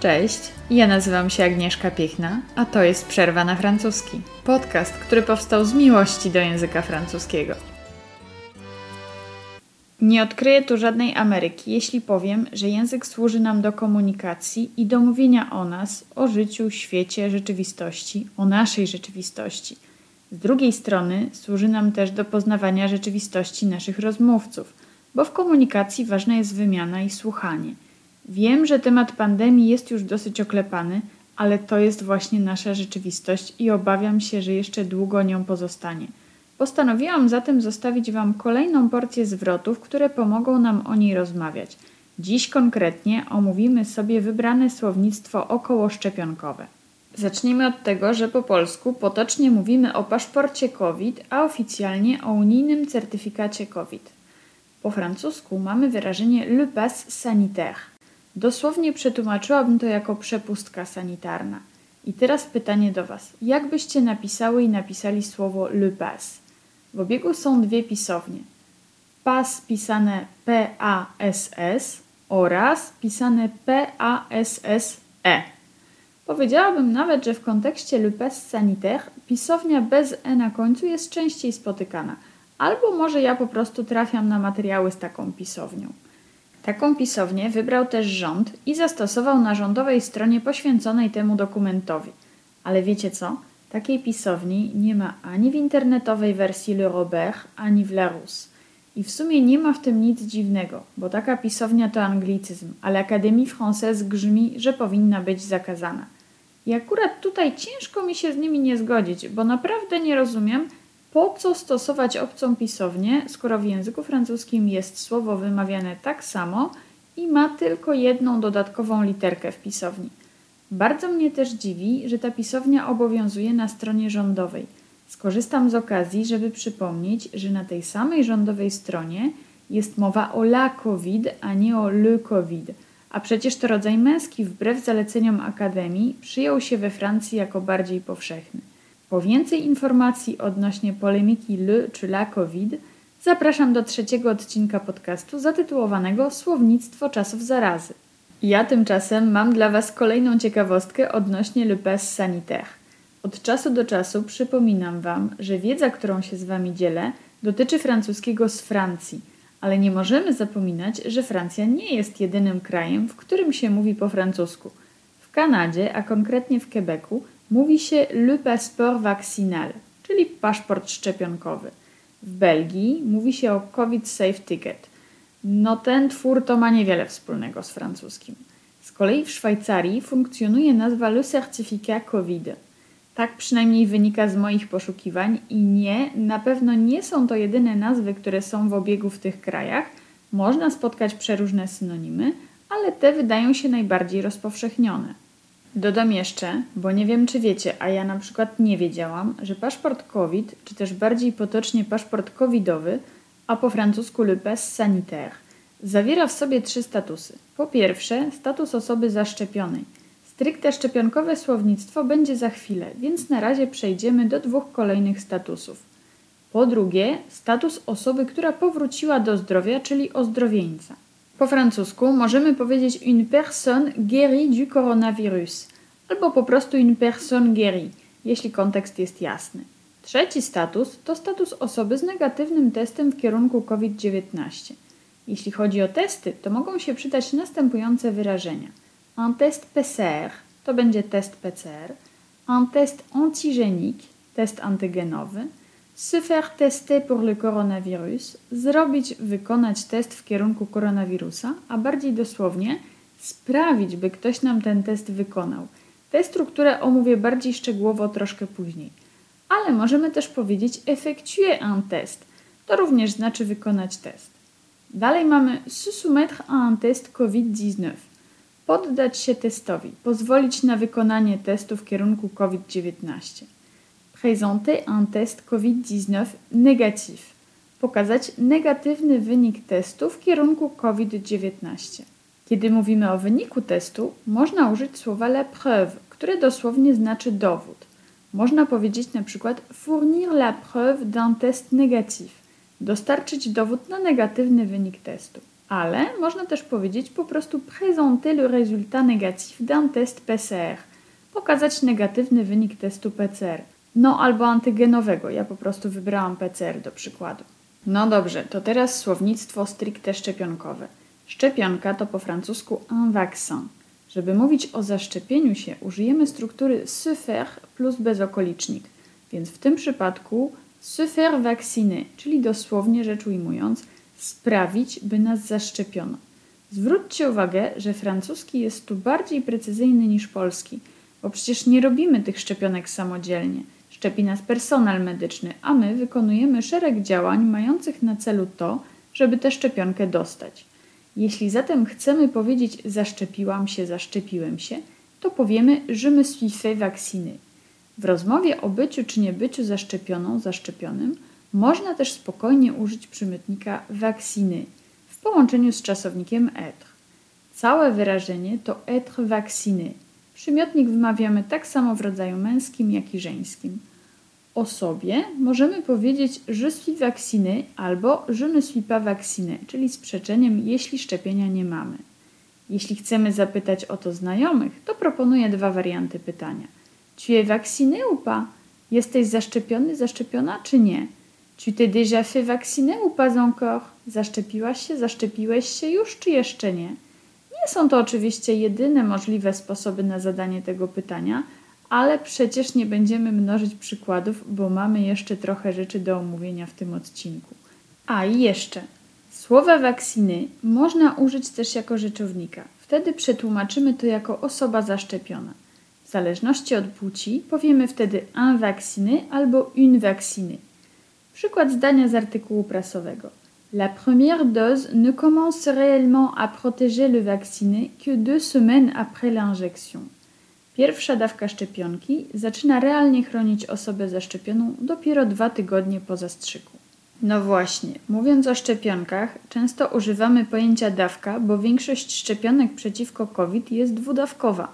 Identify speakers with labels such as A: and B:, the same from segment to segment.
A: Cześć, ja nazywam się Agnieszka Piechna, a to jest Przerwa na francuski. Podcast, który powstał z miłości do języka francuskiego. Nie odkryję tu żadnej Ameryki, jeśli powiem, że język służy nam do komunikacji i do mówienia o nas, o życiu, świecie, rzeczywistości, o naszej rzeczywistości. Z drugiej strony służy nam też do poznawania rzeczywistości naszych rozmówców, bo w komunikacji ważna jest wymiana i słuchanie. Wiem, że temat pandemii jest już dosyć oklepany, ale to jest właśnie nasza rzeczywistość i obawiam się, że jeszcze długo nią pozostanie. Postanowiłam zatem zostawić Wam kolejną porcję zwrotów, które pomogą nam o niej rozmawiać. Dziś konkretnie omówimy sobie wybrane słownictwo okołoszczepionkowe. Zacznijmy od tego, że po polsku potocznie mówimy o paszporcie COVID, a oficjalnie o unijnym certyfikacie COVID. Po francusku mamy wyrażenie le pass sanitaire. Dosłownie przetłumaczyłabym to jako przepustka sanitarna. I teraz pytanie do Was. Jak byście napisały i napisali słowo le pass? W obiegu są dwie pisownie. Pas pisane P-A-S-S oraz pisane P-A-S-S-E. Powiedziałabym nawet, że w kontekście le pass sanitaire pisownia bez E na końcu jest częściej spotykana. Albo może ja po prostu trafiam na materiały z taką pisownią. Taką pisownię wybrał też rząd i zastosował na rządowej stronie poświęconej temu dokumentowi. Ale wiecie co? Takiej pisowni nie ma ani w internetowej wersji Le Robert, ani w Larousse. I w sumie nie ma w tym nic dziwnego, bo taka pisownia to anglicyzm, ale Académie Française grzmi, że powinna być zakazana. I akurat tutaj ciężko mi się z nimi nie zgodzić, bo naprawdę nie rozumiem, po co stosować obcą pisownię, skoro w języku francuskim jest słowo wymawiane tak samo i ma tylko jedną dodatkową literkę w pisowni. Bardzo mnie też dziwi, że ta pisownia obowiązuje na stronie rządowej. Skorzystam z okazji, żeby przypomnieć, że na tej samej rządowej stronie jest mowa o la COVID, a nie o le COVID. A przecież to rodzaj męski, wbrew zaleceniom Akademii, przyjął się we Francji jako bardziej powszechny. Po więcej informacji odnośnie polemiki le czy la COVID zapraszam do trzeciego odcinka podcastu zatytułowanego Słownictwo czasów zarazy. Ja tymczasem mam dla Was kolejną ciekawostkę odnośnie le pass sanitaire. Od czasu do czasu przypominam Wam, że wiedza, którą się z Wami dzielę, dotyczy francuskiego z Francji, ale nie możemy zapominać, że Francja nie jest jedynym krajem, w którym się mówi po francusku. W Kanadzie, a konkretnie w Quebecu, mówi się le passeport vaccinal, czyli paszport szczepionkowy. W Belgii mówi się o COVID Safe Ticket. No ten twór to ma niewiele wspólnego z francuskim. Z kolei w Szwajcarii funkcjonuje nazwa Le Certificat COVID. Tak przynajmniej wynika z moich poszukiwań i nie, na pewno nie są to jedyne nazwy, które są w obiegu w tych krajach. Można spotkać przeróżne synonimy, ale te wydają się najbardziej rozpowszechnione. Dodam jeszcze, bo nie wiem czy wiecie, a ja na przykład nie wiedziałam, że paszport COVID, czy też bardziej potocznie paszport covidowy, a po francusku le pass sanitaire, zawiera w sobie trzy statusy. Po pierwsze, status osoby zaszczepionej. Stricte szczepionkowe słownictwo będzie za chwilę, więc na razie przejdziemy do dwóch kolejnych statusów. Po drugie, status osoby, która powróciła do zdrowia, czyli ozdrowieńca. Po francusku możemy powiedzieć une personne guérie du coronavirus albo po prostu une personne guérie, jeśli kontekst jest jasny. Trzeci status to status osoby z negatywnym testem w kierunku COVID-19. Jeśli chodzi o testy, to mogą się przydać następujące wyrażenia. Un test PCR to będzie test PCR, un test antigénique, test antygenowy, se faire tester pour le coronavirus, zrobić, wykonać test w kierunku koronawirusa, a bardziej dosłownie sprawić, by ktoś nam ten test wykonał. Te strukturę omówię bardziej szczegółowo troszkę później. Ale możemy też powiedzieć effectuer un test. To również znaczy wykonać test. Dalej mamy soumettre à un test COVID-19. Poddać się testowi, pozwolić na wykonanie testu w kierunku COVID-19 présenter un test COVID-19 négatif. Pokazać negatywny wynik testu w kierunku COVID-19. Kiedy mówimy o wyniku testu, można użyć słowa la preuve, które dosłownie znaczy dowód. Można powiedzieć na przykład fournir la preuve d'un test négatif. Dostarczyć dowód na negatywny wynik testu. Ale można też powiedzieć po prostu présenter le résultat négatif d'un test PCR. Pokazać negatywny wynik testu PCR. No albo antygenowego. Ja po prostu wybrałam PCR do przykładu. No dobrze, to teraz słownictwo stricte szczepionkowe. Szczepionka to po francusku un vaccin. Żeby mówić o zaszczepieniu się, użyjemy struktury se faire plus bezokolicznik. Więc w tym przypadku se faire vacciner, czyli dosłownie rzecz ujmując, sprawić, by nas zaszczepiono. Zwróćcie uwagę, że francuski jest tu bardziej precyzyjny niż polski, bo przecież nie robimy tych szczepionek samodzielnie. Szczepi nas personel medyczny, a my wykonujemy szereg działań mających na celu to, żeby tę szczepionkę dostać. Jeśli zatem chcemy powiedzieć zaszczepiłam się, zaszczepiłem się, to powiemy je me suis fait. W rozmowie o byciu czy niebyciu zaszczepioną, zaszczepionym można też spokojnie użyć przymiotnika vacciner w połączeniu z czasownikiem être. Całe wyrażenie to être vacciné. Przymiotnik wymawiamy tak samo w rodzaju męskim, jak i żeńskim. O sobie możemy powiedzieć je suis vacciné albo je ne suis pas vacciné, czyli z przeczeniem jeśli szczepienia nie mamy. Jeśli chcemy zapytać o to znajomych, to proponuję dwa warianty pytania. Tu es vacciné ou pas? Jesteś zaszczepiony, zaszczepiona czy nie? Tu t'es déjà fait vacciner ou pas encore? Zaszczepiłaś się, zaszczepiłeś się już czy jeszcze nie? Nie są to oczywiście jedyne możliwe sposoby na zadanie tego pytania, ale przecież nie będziemy mnożyć przykładów, bo mamy jeszcze trochę rzeczy do omówienia w tym odcinku. A i jeszcze. Słowa waksiny można użyć też jako rzeczownika. Wtedy przetłumaczymy to jako osoba zaszczepiona. W zależności od płci powiemy wtedy un vacciné albo une vaccinée. Przykład zdania z artykułu prasowego. La première dose ne commence réellement à protéger le vacciné que deux semaines après l'injection. Pierwsza dawka szczepionki zaczyna realnie chronić osobę zaszczepioną dopiero dwa tygodnie po zastrzyku. No właśnie, mówiąc o szczepionkach, często używamy pojęcia dawka, bo większość szczepionek przeciwko COVID jest dwudawkowa.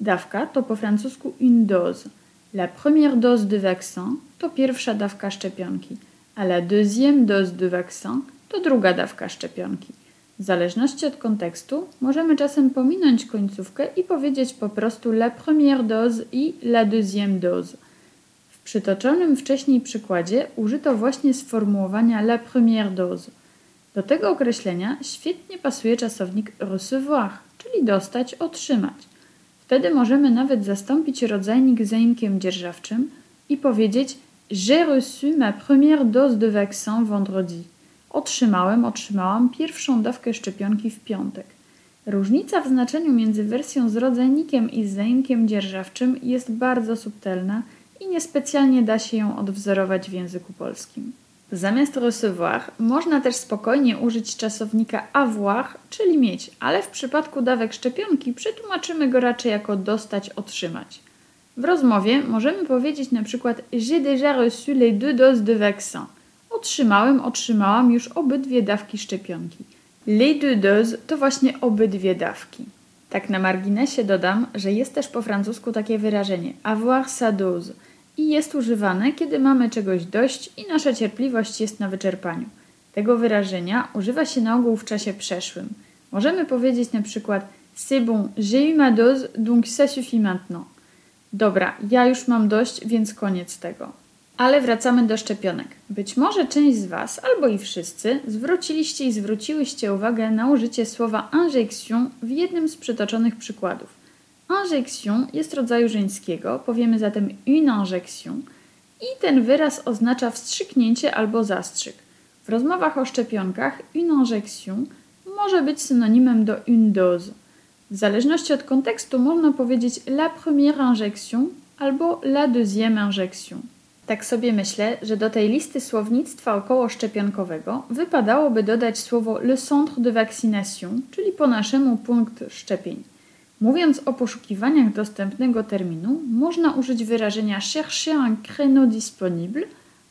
A: Dawka to po francusku une dose. La première dose de vaccin to pierwsza dawka szczepionki, a la deuxième dose de vaccin to druga dawka szczepionki. W zależności od kontekstu możemy czasem pominąć końcówkę i powiedzieć po prostu la première dose i la deuxième dose. W przytoczonym wcześniej przykładzie użyto właśnie sformułowania la première dose. Do tego określenia świetnie pasuje czasownik recevoir, czyli dostać, otrzymać. Wtedy możemy nawet zastąpić rodzajnik zaimkiem dzierżawczym i powiedzieć J'ai reçu ma première dose de vaccin vendredi. Otrzymałem, otrzymałam pierwszą dawkę szczepionki w piątek. Różnica w znaczeniu między wersją z rodzajnikiem i z zaimkiem dzierżawczym jest bardzo subtelna i niespecjalnie da się ją odwzorować w języku polskim. Zamiast recevoir można też spokojnie użyć czasownika avoir, czyli mieć, ale w przypadku dawek szczepionki przetłumaczymy go raczej jako dostać, otrzymać. W rozmowie możemy powiedzieć na przykład J'ai déjà reçu les deux doses de vaccin. Otrzymałem, otrzymałam już obydwie dawki szczepionki. Les deux doses to właśnie obydwie dawki. Tak na marginesie dodam, że jest też po francusku takie wyrażenie avoir sa dose i jest używane, kiedy mamy czegoś dość i nasza cierpliwość jest na wyczerpaniu. Tego wyrażenia używa się na ogół w czasie przeszłym. Możemy powiedzieć na przykład C'est bon, j'ai eu ma dose, donc ça suffit maintenant. Dobra, ja już mam dość, więc koniec tego. Ale wracamy do szczepionek. Być może część z Was, albo i wszyscy, zwróciliście i zwróciłyście uwagę na użycie słowa injection w jednym z przytoczonych przykładów. Injection jest rodzaju żeńskiego, powiemy zatem une injection i ten wyraz oznacza wstrzyknięcie albo zastrzyk. W rozmowach o szczepionkach une injection może być synonimem do une dose. W zależności od kontekstu można powiedzieć la première injection albo la deuxième injection. Tak sobie myślę, że do tej listy słownictwa około szczepionkowego wypadałoby dodać słowo le centre de vaccination, czyli po naszemu punkt szczepień. Mówiąc o poszukiwaniach dostępnego terminu, można użyć wyrażenia chercher un créneau disponible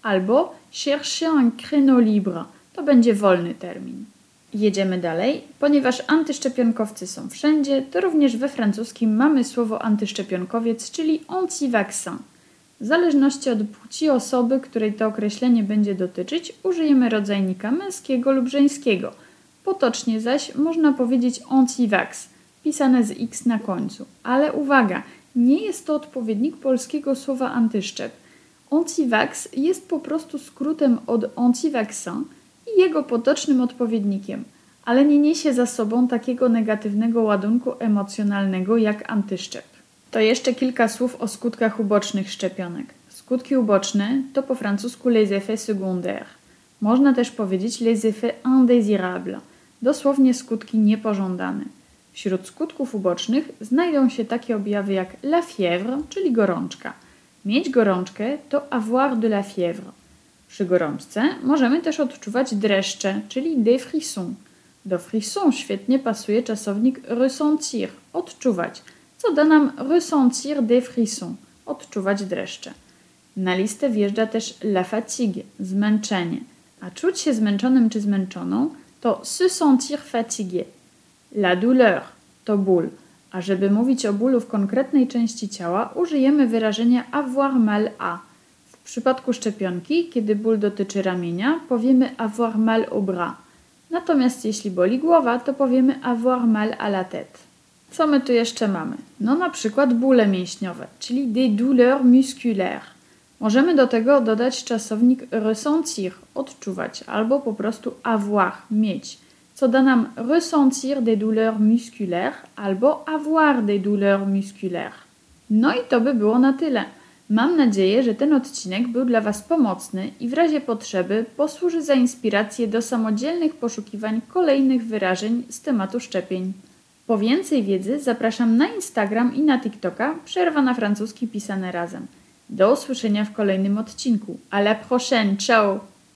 A: albo chercher un créneau libre. To będzie wolny termin. Jedziemy dalej. Ponieważ antyszczepionkowcy są wszędzie, to również we francuskim mamy słowo antyszczepionkowiec, czyli anti-vaccin. W zależności od płci osoby, której to określenie będzie dotyczyć, użyjemy rodzajnika męskiego lub żeńskiego. Potocznie zaś można powiedzieć anti-vax, pisane z x na końcu. Ale uwaga, nie jest to odpowiednik polskiego słowa antyszczep. Anti-vax jest po prostu skrótem od anti-vaccin i jego potocznym odpowiednikiem, ale nie niesie za sobą takiego negatywnego ładunku emocjonalnego jak antyszczep. To jeszcze kilka słów o skutkach ubocznych szczepionek. Skutki uboczne to po francusku les effets secondaires. Można też powiedzieć les effets indésirables, dosłownie skutki niepożądane. Wśród skutków ubocznych znajdą się takie objawy jak la fièvre, czyli gorączka. Mieć gorączkę to avoir de la fièvre. Przy gorączce możemy też odczuwać dreszcze, czyli des frissons. Do frisson świetnie pasuje czasownik ressentir, odczuwać, co da nam ressentir des frissons, odczuwać dreszcze. Na listę wjeżdża też la fatigue, zmęczenie, a czuć się zmęczonym czy zmęczoną to se sentir fatigué. La douleur to ból, a żeby mówić o bólu w konkretnej części ciała, użyjemy wyrażenia avoir mal à. W przypadku szczepionki, kiedy ból dotyczy ramienia, powiemy avoir mal au bras. Natomiast jeśli boli głowa, to powiemy avoir mal à la tête. Co my tu jeszcze mamy? No na przykład bóle mięśniowe, czyli des douleurs musculaires. Możemy do tego dodać czasownik ressentir, odczuwać, albo po prostu avoir, mieć, co da nam ressentir des douleurs musculaires albo avoir des douleurs musculaires. No i to by było na tyle. Mam nadzieję, że ten odcinek był dla Was pomocny i w razie potrzeby posłuży za inspirację do samodzielnych poszukiwań kolejnych wyrażeń z tematu szczepień. Po więcej wiedzy zapraszam na Instagram i na TikToka Przerwa na francuski pisane razem. Do usłyszenia w kolejnym odcinku. A la prochaine, ciao!